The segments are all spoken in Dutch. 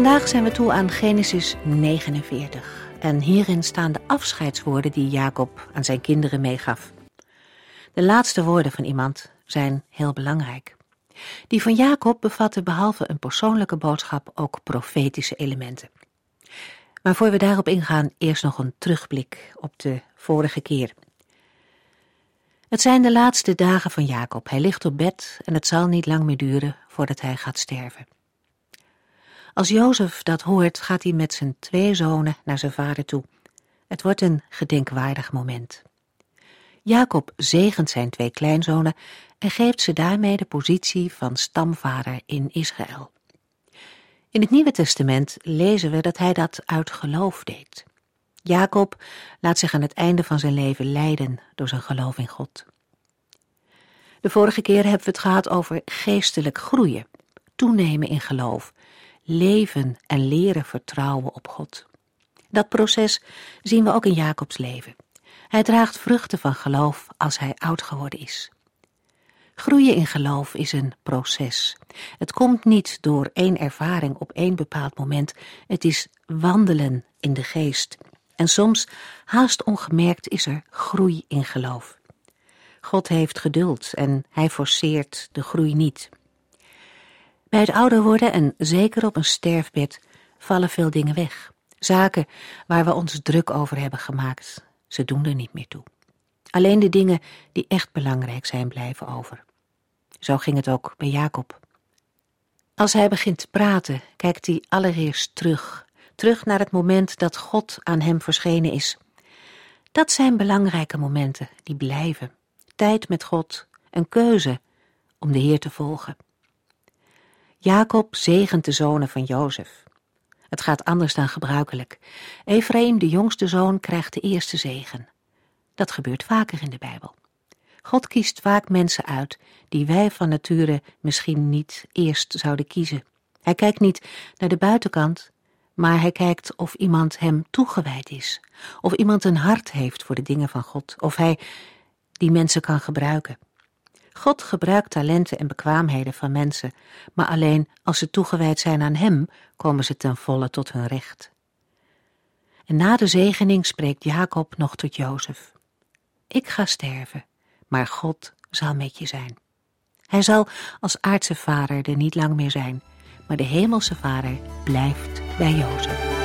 Vandaag zijn we toe aan Genesis 49 en hierin staan de afscheidswoorden die Jacob aan zijn kinderen meegaf. De laatste woorden van iemand zijn heel belangrijk. Die van Jacob bevatten behalve een persoonlijke boodschap ook profetische elementen. Maar voor we daarop ingaan, eerst nog een terugblik op de vorige keer. Het zijn de laatste dagen van Jacob. Hij ligt op bed en het zal niet lang meer duren voordat hij gaat sterven. Als Jozef dat hoort, gaat hij met zijn twee zonen naar zijn vader toe. Het wordt een gedenkwaardig moment. Jacob zegent zijn twee kleinzonen en geeft ze daarmee de positie van stamvader in Israël. In het Nieuwe Testament lezen we dat hij dat uit geloof deed. Jacob laat zich aan het einde van zijn leven leiden door zijn geloof in God. De vorige keer hebben we het gehad over geestelijk groeien, toenemen in geloof, leven en leren vertrouwen op God. Dat proces zien we ook in Jacobs leven. Hij draagt vruchten van geloof als hij oud geworden is. Groeien in geloof is een proces. Het komt niet door één ervaring op één bepaald moment. Het is wandelen in de geest. En soms, haast ongemerkt, is er groei in geloof. God heeft geduld en hij forceert de groei niet. Bij het ouder worden en zeker op een sterfbed vallen veel dingen weg. Zaken waar we ons druk over hebben gemaakt, ze doen er niet meer toe. Alleen de dingen die echt belangrijk zijn blijven over. Zo ging het ook bij Jacob. Als hij begint te praten, kijkt hij allereerst terug. Terug naar het moment dat God aan hem verschenen is. Dat zijn belangrijke momenten die blijven. Tijd met God, een keuze om de Heer te volgen. Jacob zegent de zonen van Jozef. Het gaat anders dan gebruikelijk. Ephraim, de jongste zoon, krijgt de eerste zegen. Dat gebeurt vaker in de Bijbel. God kiest vaak mensen uit die wij van nature misschien niet eerst zouden kiezen. Hij kijkt niet naar de buitenkant, maar hij kijkt of iemand hem toegewijd is, of iemand een hart heeft voor de dingen van God, of hij die mensen kan gebruiken. God gebruikt talenten en bekwaamheden van mensen, maar alleen als ze toegewijd zijn aan Hem, komen ze ten volle tot hun recht. En na de zegening spreekt Jacob nog tot Jozef. Ik ga sterven, maar God zal met je zijn. Hij zal als aardse vader er niet lang meer zijn, maar de hemelse vader blijft bij Jozef.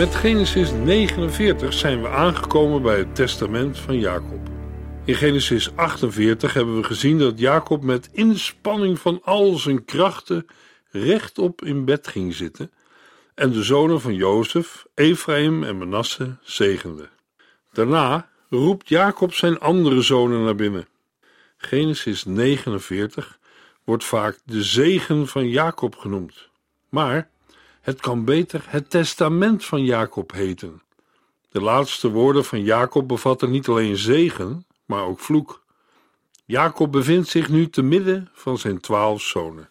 Met Genesis 49 zijn we aangekomen bij het testament van Jacob. In Genesis 48 hebben we gezien dat Jacob met inspanning van al zijn krachten rechtop in bed ging zitten en de zonen van Jozef, Ephraim en Manasse zegende. Daarna roept Jacob zijn andere zonen naar binnen. Genesis 49 wordt vaak de zegen van Jacob genoemd, maar het kan beter het testament van Jacob heten. De laatste woorden van Jacob bevatten niet alleen zegen, maar ook vloek. Jacob bevindt zich nu te midden van zijn twaalf zonen.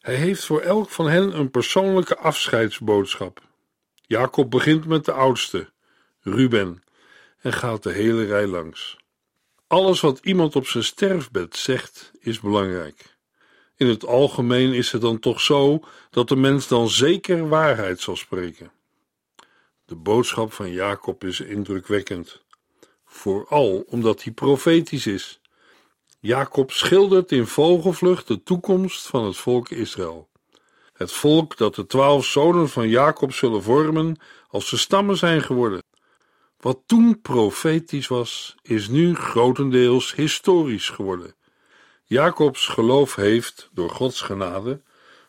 Hij heeft voor elk van hen een persoonlijke afscheidsboodschap. Jacob begint met de oudste, Ruben, en gaat de hele rij langs. Alles wat iemand op zijn sterfbed zegt, is belangrijk. In het algemeen is het dan toch zo dat de mens dan zeker waarheid zal spreken. De boodschap van Jacob is indrukwekkend, vooral omdat hij profetisch is. Jacob schildert in vogelvlucht de toekomst van het volk Israël. Het volk dat de twaalf zonen van Jacob zullen vormen als ze stammen zijn geworden. Wat toen profetisch was, is nu grotendeels historisch geworden. Jacobs geloof heeft, door Gods genade,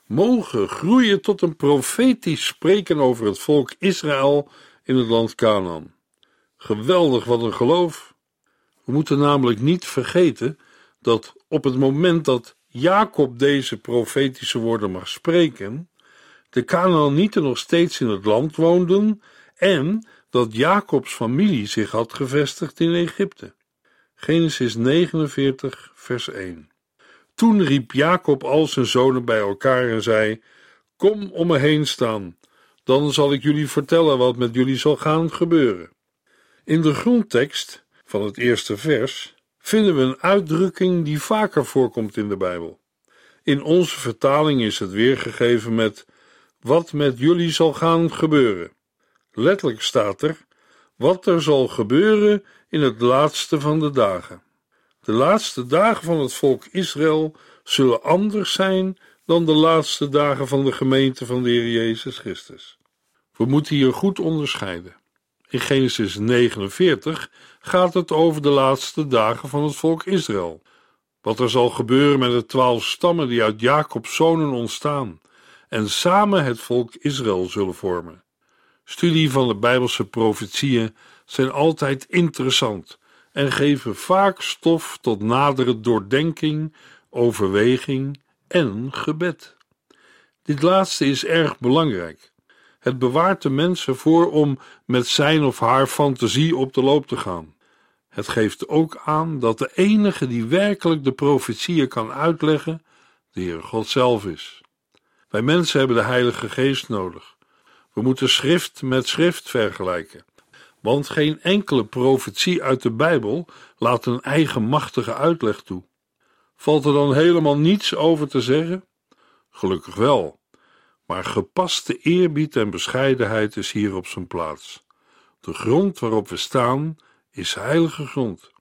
mogen groeien tot een profetisch spreken over het volk Israël in het land Canaan. Geweldig wat een geloof! We moeten namelijk niet vergeten dat op het moment dat Jacob deze profetische woorden mag spreken, de Canaanieten nog steeds in het land woonden en dat Jacobs familie zich had gevestigd in Egypte. Genesis 49, vers 1. Toen riep Jacob al zijn zonen bij elkaar en zei: Kom om me heen staan, dan zal ik jullie vertellen wat met jullie zal gaan gebeuren. In de grondtekst van het eerste vers vinden we een uitdrukking die vaker voorkomt in de Bijbel. In onze vertaling is het weergegeven met: Wat met jullie zal gaan gebeuren. Letterlijk staat er: Wat er zal gebeuren in het laatste van de dagen. De laatste dagen van het volk Israël zullen anders zijn dan de laatste dagen van de gemeente van de Heer Jezus Christus. We moeten hier goed onderscheiden. In Genesis 49 gaat het over de laatste dagen van het volk Israël. Wat er zal gebeuren met de twaalf stammen die uit Jacobs zonen ontstaan en samen het volk Israël zullen vormen. Studie van de Bijbelse profetieën zijn altijd interessant en geven vaak stof tot nadere doordenking, overweging en gebed. Dit laatste is erg belangrijk. Het bewaart de mensen voor om met zijn of haar fantasie op de loop te gaan. Het geeft ook aan dat de enige die werkelijk de profetieën kan uitleggen, de Heer God zelf is. Wij mensen hebben de Heilige Geest nodig. We moeten schrift met schrift vergelijken want geen enkele profetie uit de Bijbel laat een eigen machtige uitleg toe. Valt er dan helemaal niets over te zeggen? Gelukkig wel, maar gepaste eerbied en bescheidenheid is hier op zijn plaats. De grond waarop we staan is heilige grond.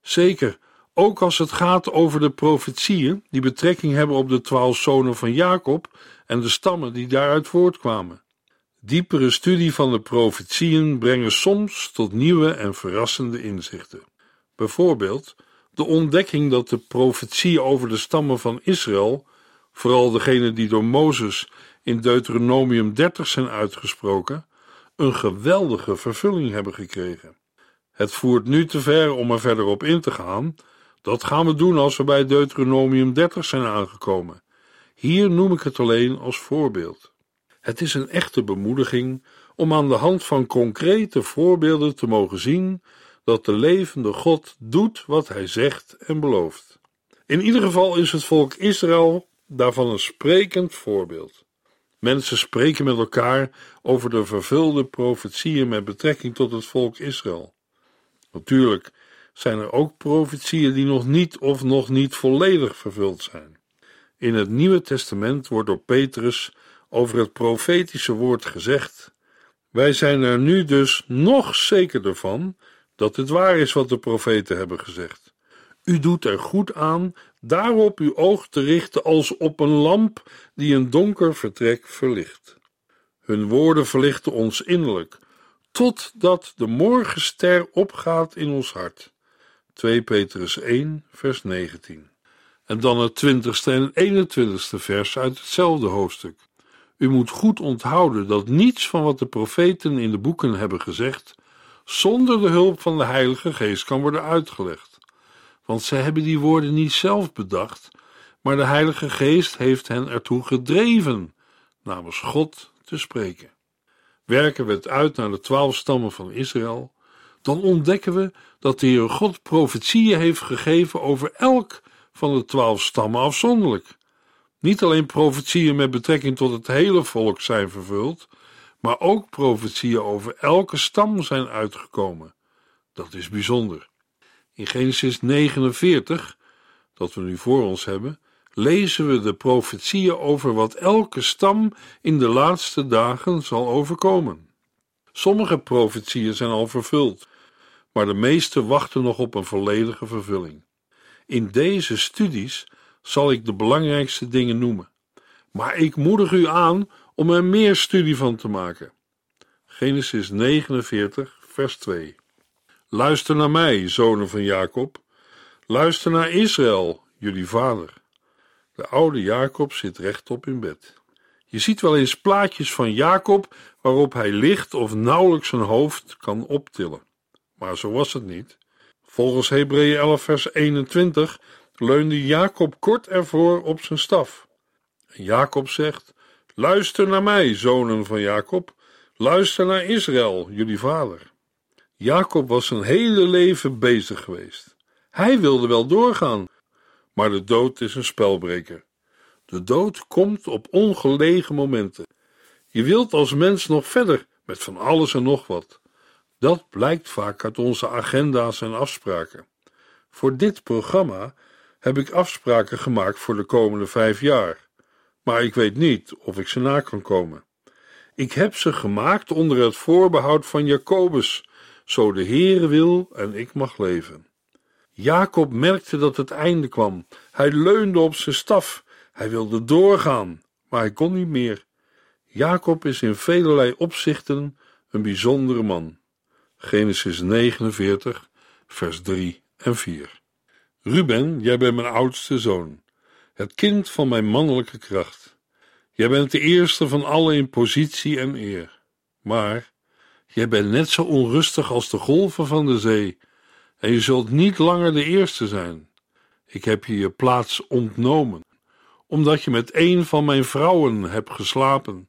Zeker, ook als het gaat over de profetieën die betrekking hebben op de twaalf zonen van Jacob en de stammen die daaruit voortkwamen. Diepere studie van de profetieën brengen soms tot nieuwe en verrassende inzichten. Bijvoorbeeld de ontdekking dat de profetieën over de stammen van Israël, vooral degene die door Mozes in Deuteronomium 30 zijn uitgesproken, een geweldige vervulling hebben gekregen. Het voert nu te ver om er verder op in te gaan. Dat gaan we doen als we bij Deuteronomium 30 zijn aangekomen. Hier noem ik het alleen als voorbeeld. Het is een echte bemoediging om aan de hand van concrete voorbeelden te mogen zien dat de levende God doet wat hij zegt en belooft. In ieder geval is het volk Israël daarvan een sprekend voorbeeld. Mensen spreken met elkaar over de vervulde profetieën met betrekking tot het volk Israël. Natuurlijk zijn er ook profetieën die nog niet of nog niet volledig vervuld zijn. In het Nieuwe Testament wordt door Petrus over het profetische woord gezegd. Wij zijn er nu dus nog zekerder van dat het waar is wat de profeten hebben gezegd. U doet er goed aan daarop uw oog te richten als op een lamp die een donker vertrek verlicht. Hun woorden verlichten ons innerlijk, totdat de morgenster opgaat in ons hart. 2 Petrus 1, vers 19. En dan het 20ste en 21ste vers uit hetzelfde hoofdstuk. U moet goed onthouden dat niets van wat de profeten in de boeken hebben gezegd, zonder de hulp van de Heilige Geest kan worden uitgelegd. Want zij hebben die woorden niet zelf bedacht, maar de Heilige Geest heeft hen ertoe gedreven namens God te spreken. Werken we het uit naar de twaalf stammen van Israël, dan ontdekken we dat de Heer God profetieën heeft gegeven over elk van de twaalf stammen afzonderlijk. Niet alleen profetieën met betrekking tot het hele volk zijn vervuld, maar ook profetieën over elke stam zijn uitgekomen. Dat is bijzonder. In Genesis 49, dat we nu voor ons hebben, lezen we de profetieën over wat elke stam in de laatste dagen zal overkomen. Sommige profetieën zijn al vervuld, maar de meeste wachten nog op een volledige vervulling. In deze studies zal ik de belangrijkste dingen noemen. Maar ik moedig u aan om er meer studie van te maken. Genesis 49, vers 2. Luister naar mij, zonen van Jacob. Luister naar Israël, jullie vader. De oude Jacob zit rechtop in bed. Je ziet wel eens plaatjes van Jacob waarop hij ligt of nauwelijks zijn hoofd kan optillen. Maar zo was het niet. Volgens Hebreeën 11 vers 21 leunde Jacob kort ervoor op zijn staf. En Jacob zegt: Luister naar mij, zonen van Jacob. Luister naar Israël, jullie vader. Jacob was zijn hele leven bezig geweest. Hij wilde wel doorgaan, maar de dood is een spelbreker. De dood komt op ongelegen momenten. Je wilt als mens nog verder met van alles en nog wat. Dat blijkt vaak uit onze agenda's en afspraken. Voor dit programma heb ik afspraken gemaakt voor de komende vijf jaar, maar ik weet niet of ik ze na kan komen. Ik heb ze gemaakt onder het voorbehoud van Jacobus, zo de Heere wil en ik mag leven. Jacob merkte dat het einde kwam. Hij leunde op zijn staf. Hij wilde doorgaan, maar hij kon niet meer. Jacob is in velelei opzichten een bijzondere man. Genesis 49, vers 3 en 4. Ruben, jij bent mijn oudste zoon, het kind van mijn mannelijke kracht. Jij bent de eerste van allen in positie en eer. Maar jij bent net zo onrustig als de golven van de zee, en je zult niet langer de eerste zijn. Ik heb je je plaats ontnomen, omdat je met een van mijn vrouwen hebt geslapen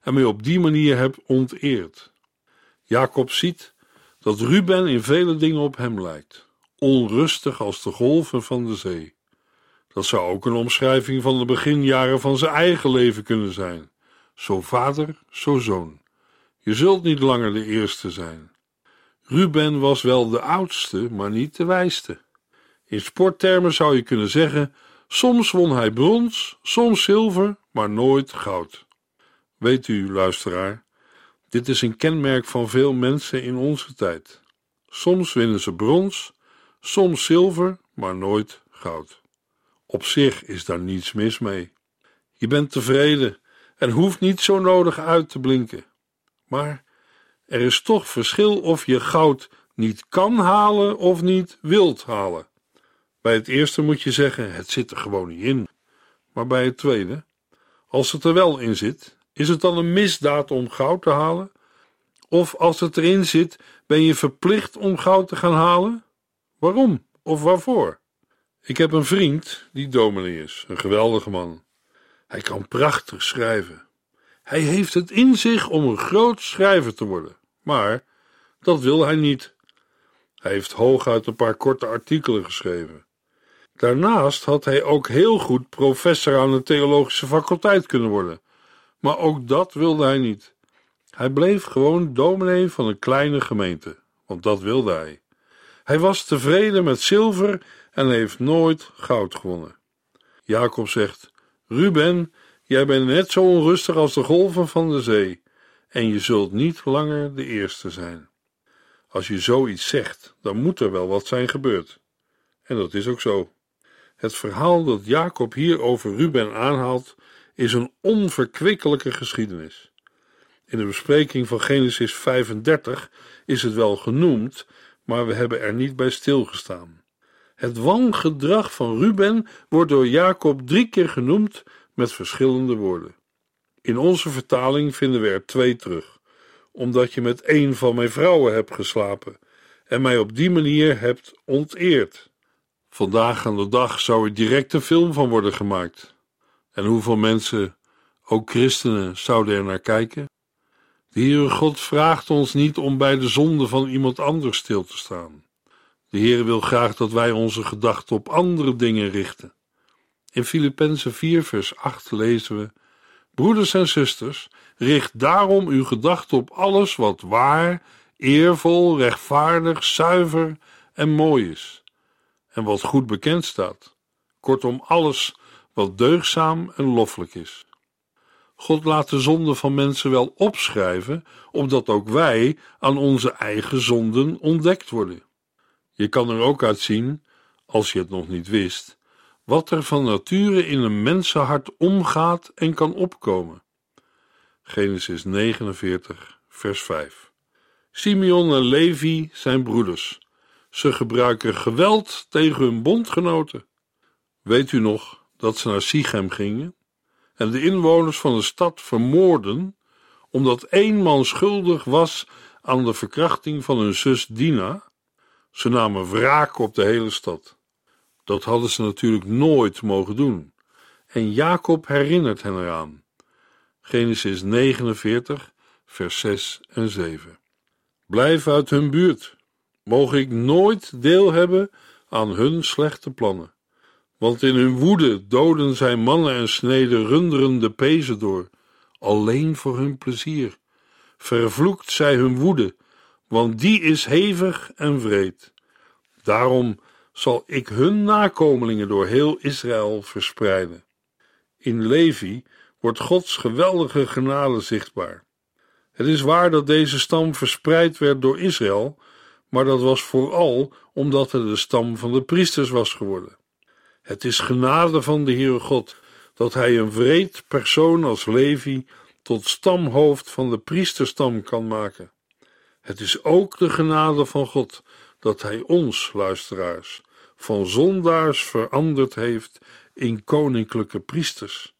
en mij op die manier hebt onteerd. Jacob ziet dat Ruben in vele dingen op hem lijkt, onrustig als de golven van de zee. Dat zou ook een omschrijving van de beginjaren van zijn eigen leven kunnen zijn. Zo vader, zo zoon. Je zult niet langer de eerste zijn. Ruben was wel de oudste, maar niet de wijste. In sporttermen zou je kunnen zeggen: soms won hij brons, soms zilver, maar nooit goud. Weet u, luisteraar, dit is een kenmerk van veel mensen in onze tijd. Soms winnen ze brons, soms zilver, maar nooit goud. Op zich is daar niets mis mee. Je bent tevreden en hoeft niet zo nodig uit te blinken. Maar er is toch verschil of je goud niet kan halen of niet wilt halen. Bij het eerste moet je zeggen: het zit er gewoon niet in. Maar bij het tweede, als het er wel in zit, is het dan een misdaad om goud te halen? Of als het erin zit, ben je verplicht om goud te gaan halen? Waarom of waarvoor? Ik heb een vriend die dominee is, een geweldige man. Hij kan prachtig schrijven. Hij heeft het in zich om een groot schrijver te worden, maar dat wil hij niet. Hij heeft hooguit een paar korte artikelen geschreven. Daarnaast had hij ook heel goed professor aan de theologische faculteit kunnen worden, maar ook dat wilde hij niet. Hij bleef gewoon dominee van een kleine gemeente, want dat wilde hij. Hij was tevreden met zilver en heeft nooit goud gewonnen. Jacob zegt: Ruben, jij bent net zo onrustig als de golven van de zee, en je zult niet langer de eerste zijn. Als je zoiets zegt, dan moet er wel wat zijn gebeurd. En dat is ook zo. Het verhaal dat Jacob hier over Ruben aanhaalt, is een onverkwikkelijke geschiedenis. In de bespreking van Genesis 35 is het wel genoemd, maar we hebben er niet bij stilgestaan. Het wangedrag van Ruben wordt door Jacob drie keer genoemd met verschillende woorden. In onze vertaling vinden we er twee terug, omdat je met een van mijn vrouwen hebt geslapen en mij op die manier hebt onteerd. Vandaag aan de dag zou er direct een film van worden gemaakt. En hoeveel mensen, ook christenen, zouden er naar kijken? De Heere God vraagt ons niet om bij de zonde van iemand anders stil te staan. De Heer wil graag dat wij onze gedachten op andere dingen richten. In Filippenzen 4 vers 8 lezen we Broeders en zusters, richt daarom uw gedachten op alles wat waar, eervol, rechtvaardig, zuiver en mooi is, en wat goed bekend staat. Kortom, alles wat deugzaam en loffelijk is. God laat de zonden van mensen wel opschrijven, opdat ook wij aan onze eigen zonden ontdekt worden. Je kan er ook uit zien, als je het nog niet wist, wat er van nature in een mensenhart omgaat en kan opkomen. Genesis 49, vers 5. Simeon en Levi zijn broeders. Ze gebruiken geweld tegen hun bondgenoten. Weet u nog dat ze naar Sichem gingen en de inwoners van de stad vermoorden omdat één man schuldig was aan de verkrachting van hun zus Dina? Ze namen wraak op de hele stad. Dat hadden ze natuurlijk nooit mogen doen. En Jacob herinnert hen eraan. Genesis 49, vers 6 en 7. Blijf uit hun buurt. Mogen ik nooit deel hebben aan hun slechte plannen. Want in hun woede doden zij mannen en sneden runderen de pezen door, alleen voor hun plezier. Vervloekt zij hun woede, want die is hevig en wreed. Daarom zal ik hun nakomelingen door heel Israël verspreiden. In Levi wordt Gods geweldige genade zichtbaar. Het is waar dat deze stam verspreid werd door Israël, maar dat was vooral omdat het de stam van de priesters was geworden. Het is genade van de Heere God dat hij een wreed persoon als Levi tot stamhoofd van de priesterstam kan maken. Het is ook de genade van God dat hij ons, luisteraars, van zondaars veranderd heeft in koninklijke priesters.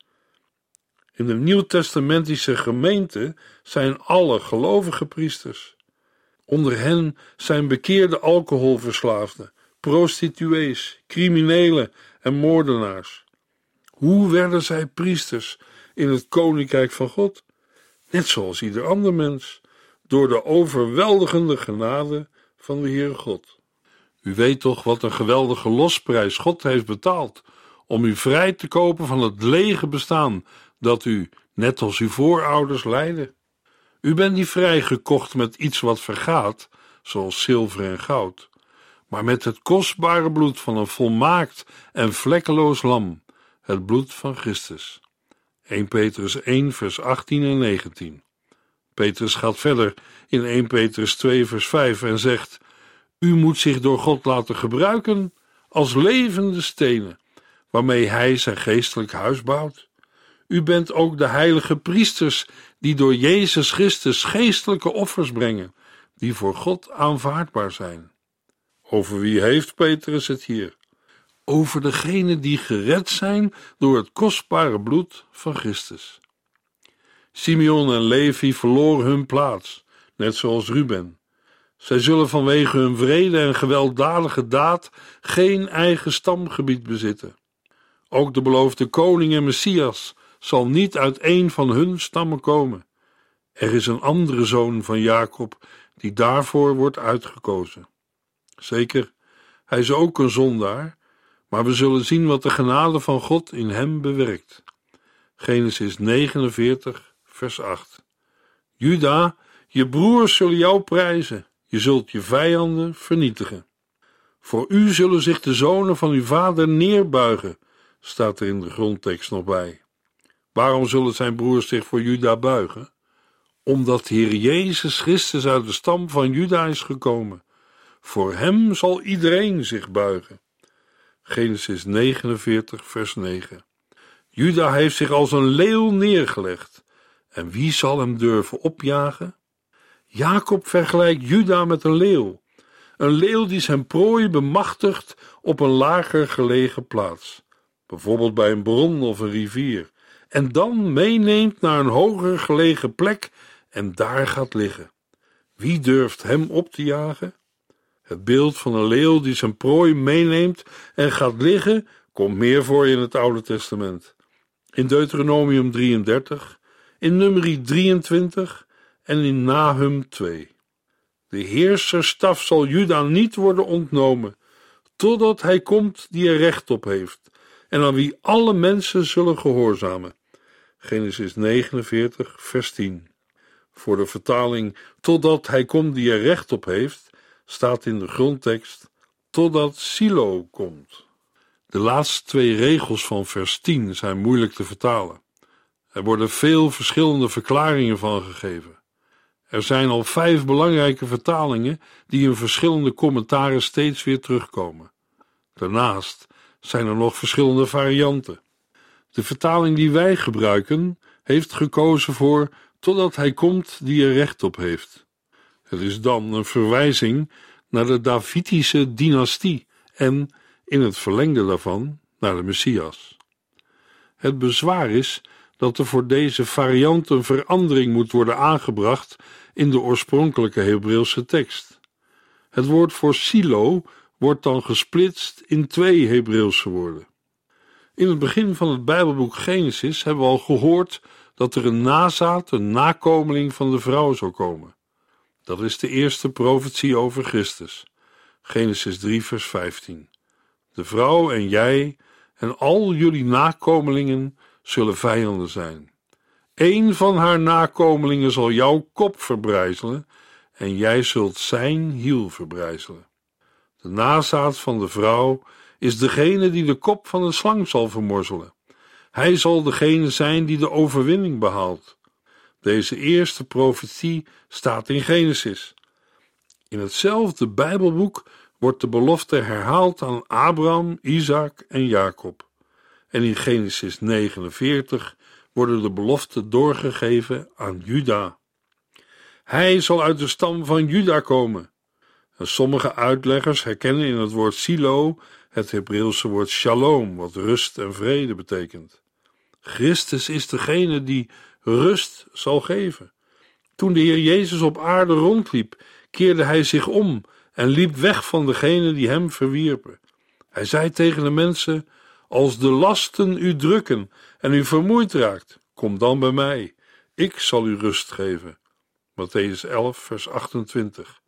In de Nieuwtestamentische gemeente zijn alle gelovige priesters. Onder hen zijn bekeerde alcoholverslaafden, prostituees, criminelen en moordenaars. Hoe werden zij priesters in het koninkrijk van God? Net zoals ieder ander mens, door de overweldigende genade van de Heere God. U weet toch wat een geweldige losprijs God heeft betaald om u vrij te kopen van het lege bestaan dat u, net als uw voorouders, leidde. U bent niet vrijgekocht met iets wat vergaat, zoals zilver en goud, maar met het kostbare bloed van een volmaakt en vlekkeloos lam, het bloed van Christus. 1 Petrus 1, vers 18 en 19. Petrus gaat verder in 1 Petrus 2, vers 5 en zegt: U moet zich door God laten gebruiken als levende stenen, waarmee Hij zijn geestelijk huis bouwt. U bent ook de heilige priesters die door Jezus Christus geestelijke offers brengen, die voor God aanvaardbaar zijn. Over wie heeft Petrus het hier? Over degenen die gered zijn door het kostbare bloed van Christus. Simeon en Levi verloren hun plaats, net zoals Ruben. Zij zullen vanwege hun vrede en gewelddadige daad geen eigen stamgebied bezitten. Ook de beloofde koning en Messias zal niet uit een van hun stammen komen. Er is een andere zoon van Jacob die daarvoor wordt uitgekozen. Zeker, hij is ook een zondaar, maar we zullen zien wat de genade van God in hem bewerkt. Genesis 49, vers 8. Juda, je broers zullen jou prijzen, je zult je vijanden vernietigen. Voor u zullen zich de zonen van uw vader neerbuigen, staat er in de grondtekst nog bij. Waarom zullen zijn broers zich voor Juda buigen? Omdat Heer Jezus Christus uit de stam van Juda is gekomen. Voor hem zal iedereen zich buigen. Genesis 49, vers 9. Juda heeft zich als een leeuw neergelegd. En wie zal hem durven opjagen? Jacob vergelijkt Juda met een leeuw. Een leeuw die zijn prooi bemachtigt op een lager gelegen plaats, bijvoorbeeld bij een bron of een rivier, en dan meeneemt naar een hoger gelegen plek en daar gaat liggen. Wie durft hem op te jagen? Het beeld van een leeuw die zijn prooi meeneemt en gaat liggen komt meer voor in het Oude Testament. In Deuteronomium 33, in Numeri 23 en in Nahum 2. De heerserstaf zal Juda niet worden ontnomen, totdat hij komt die er recht op heeft, en aan wie alle mensen zullen gehoorzamen. Genesis 49, vers 10. Voor de vertaling totdat hij komt die er recht op heeft, staat in de grondtekst totdat Silo komt. De laatste twee regels van vers 10 zijn moeilijk te vertalen. Er worden veel verschillende verklaringen van gegeven. Er zijn al vijf belangrijke vertalingen die in verschillende commentaren steeds weer terugkomen. Daarnaast zijn er nog verschillende varianten. De vertaling die wij gebruiken heeft gekozen voor totdat hij komt die er recht op heeft. Het is dan een verwijzing naar de Davidische dynastie en, in het verlengde daarvan, naar de Messias. Het bezwaar is dat er voor deze variant een verandering moet worden aangebracht in de oorspronkelijke Hebreeuwse tekst. Het woord voor silo wordt dan gesplitst in twee Hebreeuwse woorden. In het begin van het Bijbelboek Genesis hebben we al gehoord dat er een nazaat, een nakomeling van de vrouw zou komen. Dat is de eerste profetie over Christus. Genesis 3, vers 15. De vrouw en jij en al jullie nakomelingen zullen vijanden zijn. Eén van haar nakomelingen zal jouw kop verbrijzelen en jij zult zijn hiel verbrijzelen. De nazaat van de vrouw is degene die de kop van de slang zal vermorzelen. Hij zal degene zijn die de overwinning behaalt. Deze eerste profetie staat in Genesis. In hetzelfde Bijbelboek wordt de belofte herhaald aan Abraham, Isaac en Jacob. En in Genesis 49 worden de beloften doorgegeven aan Juda. Hij zal uit de stam van Juda komen. En sommige uitleggers herkennen in het woord silo het Hebreeuwse woord shalom, wat rust en vrede betekent. Christus is degene die rust zal geven. Toen de Heer Jezus op aarde rondliep, keerde hij zich om en liep weg van degene die hem verwierpen. Hij zei tegen de mensen: Als de lasten u drukken en u vermoeid raakt, kom dan bij mij. Ik zal u rust geven. Matthäus 11, vers 28.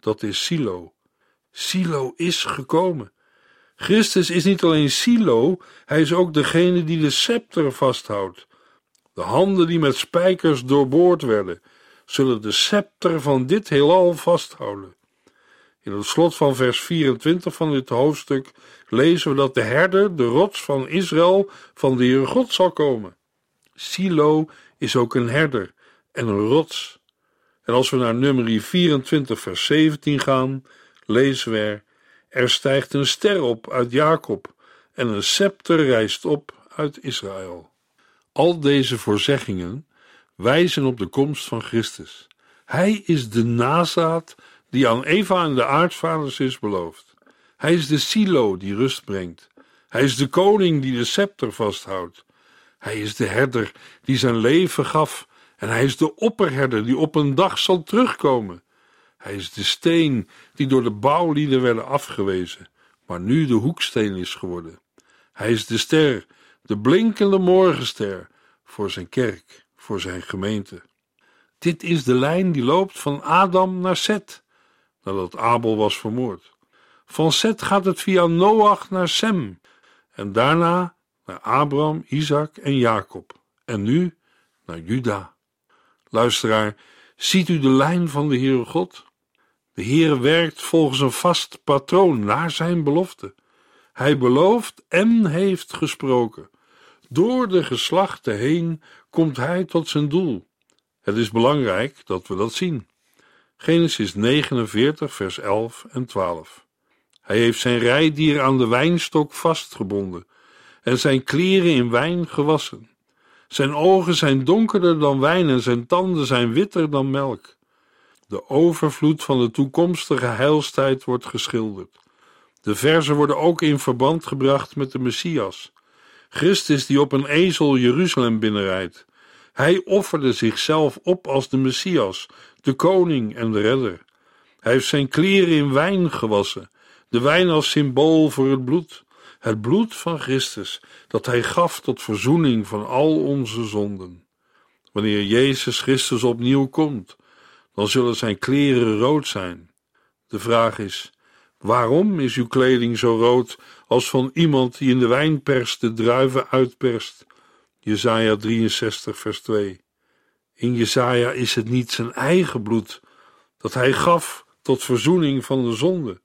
Dat is Silo. Silo is gekomen. Christus is niet alleen Silo, hij is ook degene die de scepter vasthoudt. De handen die met spijkers doorboord werden, zullen de scepter van dit heelal vasthouden. In het slot van vers 24 van dit hoofdstuk lezen we dat de herder, de rots van Israël, van de Heere God zal komen. Silo is ook een herder en een rots. En als we naar nummer 24 vers 17 gaan, lezen we er, er stijgt een ster op uit Jacob en een scepter rijst op uit Israël. Al deze voorzeggingen wijzen op de komst van Christus. Hij is de nazaat die aan Eva en de aardvaders is beloofd. Hij is de silo die rust brengt. Hij is de koning die de scepter vasthoudt. Hij is de herder die zijn leven gaf en hij is de opperherder die op een dag zal terugkomen. Hij is de steen die door de bouwlieden werden afgewezen, maar nu de hoeksteen is geworden. Hij is de ster, de blinkende morgenster, voor zijn kerk, voor zijn gemeente. Dit is de lijn die loopt van Adam naar Seth, nadat Abel was vermoord. Van Seth gaat het via Noach naar Sem en daarna naar Abraham, Isaac en Jacob en nu naar Juda. Luisteraar, ziet u de lijn van de Heere God? De Heere werkt volgens een vast patroon naar zijn belofte. Hij belooft en heeft gesproken. Door de geslachten heen komt hij tot zijn doel. Het is belangrijk dat we dat zien. Genesis 49, vers 11 en 12. Hij heeft zijn rijdier aan de wijnstok vastgebonden en zijn kleren in wijn gewassen. Zijn ogen zijn donkerder dan wijn en zijn tanden zijn witter dan melk. De overvloed van de toekomstige heilstijd wordt geschilderd. De verzen worden ook in verband gebracht met de Messias. Christus die op een ezel Jeruzalem binnenrijdt. Hij offerde zichzelf op als de Messias, de koning en de redder. Hij heeft zijn kleren in wijn gewassen, de wijn als symbool voor het bloed, het bloed van Christus, dat hij gaf tot verzoening van al onze zonden. Wanneer Jezus Christus opnieuw komt, dan zullen zijn kleren rood zijn. De vraag is: waarom is uw kleding zo rood als van iemand die in de wijnpers de druiven uitperst? Jesaja 63, vers 2. In Jesaja is het niet zijn eigen bloed dat hij gaf tot verzoening van de zonde.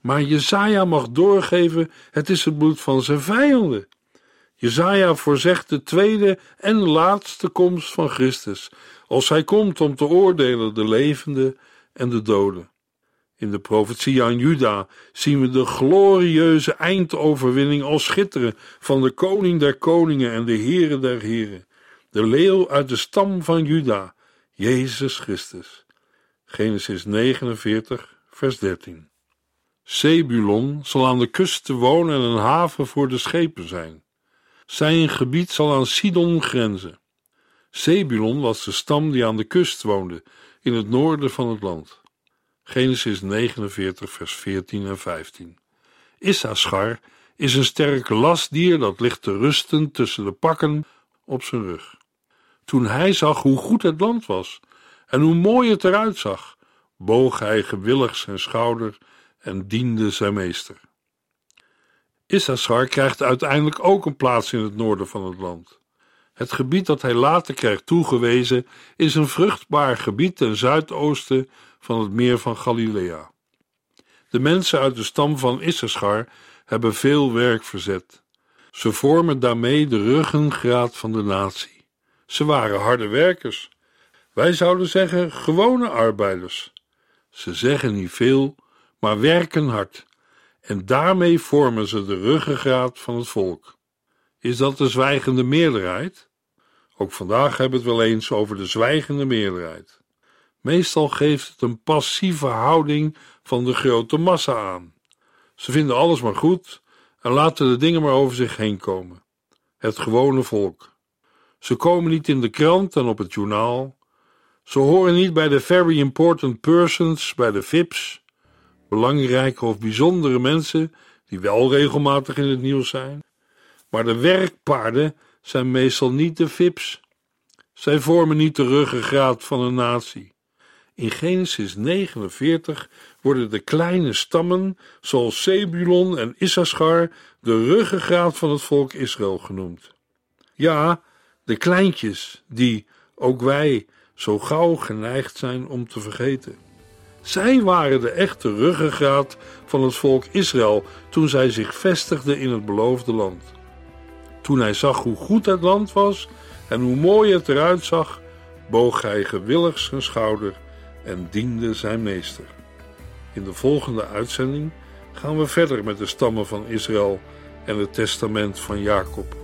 Maar Jesaja mag doorgeven: het is het bloed van zijn vijanden. Jesaja voorzegt de tweede en laatste komst van Christus, als hij komt om te oordelen de levenden en de doden. In de profetie aan Juda zien we de glorieuze eindoverwinning al schitteren van de koning der koningen en de heren der heren, de leeuw uit de stam van Juda, Jezus Christus. Genesis 49, vers 13. Zebulon zal aan de kust wonen en een haven voor de schepen zijn. Zijn gebied zal aan Sidon grenzen. Zebulon was de stam die aan de kust woonde, in het noorden van het land. Genesis 49, vers 14 en 15. Issachar is een sterk lastdier dat ligt te rusten tussen de pakken op zijn rug. Toen hij zag hoe goed het land was en hoe mooi het eruit zag, boog hij gewillig zijn schouder en diende zijn meester. Issachar krijgt uiteindelijk ook een plaats in het noorden van het land. Het gebied dat hij later krijgt toegewezen is een vruchtbaar gebied ten zuidoosten van het meer van Galilea. De mensen uit de stam van Issachar hebben veel werk verzet. Ze vormen daarmee de ruggengraat van de natie. Ze waren harde werkers. Wij zouden zeggen gewone arbeiders. Ze zeggen niet veel, maar werken hard. En daarmee vormen ze de ruggengraat van het volk. Is dat de zwijgende meerderheid? Ook vandaag hebben we het wel eens over de zwijgende meerderheid. Meestal geeft het een passieve houding van de grote massa aan. Ze vinden alles maar goed en laten de dingen maar over zich heen komen. Het gewone volk. Ze komen niet in de krant en op het journaal. Ze horen niet bij de very important persons, bij de VIP's, belangrijke of bijzondere mensen die wel regelmatig in het nieuws zijn. Maar de werkpaarden zijn meestal niet de VIP's. Zij vormen niet de ruggengraat van een natie. In Genesis 49 worden de kleine stammen, zoals Zebulon en Issachar, de ruggengraat van het volk Israël genoemd. Ja, de kleintjes, die, ook wij, zo gauw geneigd zijn om te vergeten. Zij waren de echte ruggengraat van het volk Israël toen zij zich vestigden in het beloofde land. Toen hij zag hoe goed het land was en hoe mooi het eruit zag, boog hij gewillig zijn schouder en diende zijn meester. In de volgende uitzending gaan we verder met de stammen van Israël en het testament van Jacob.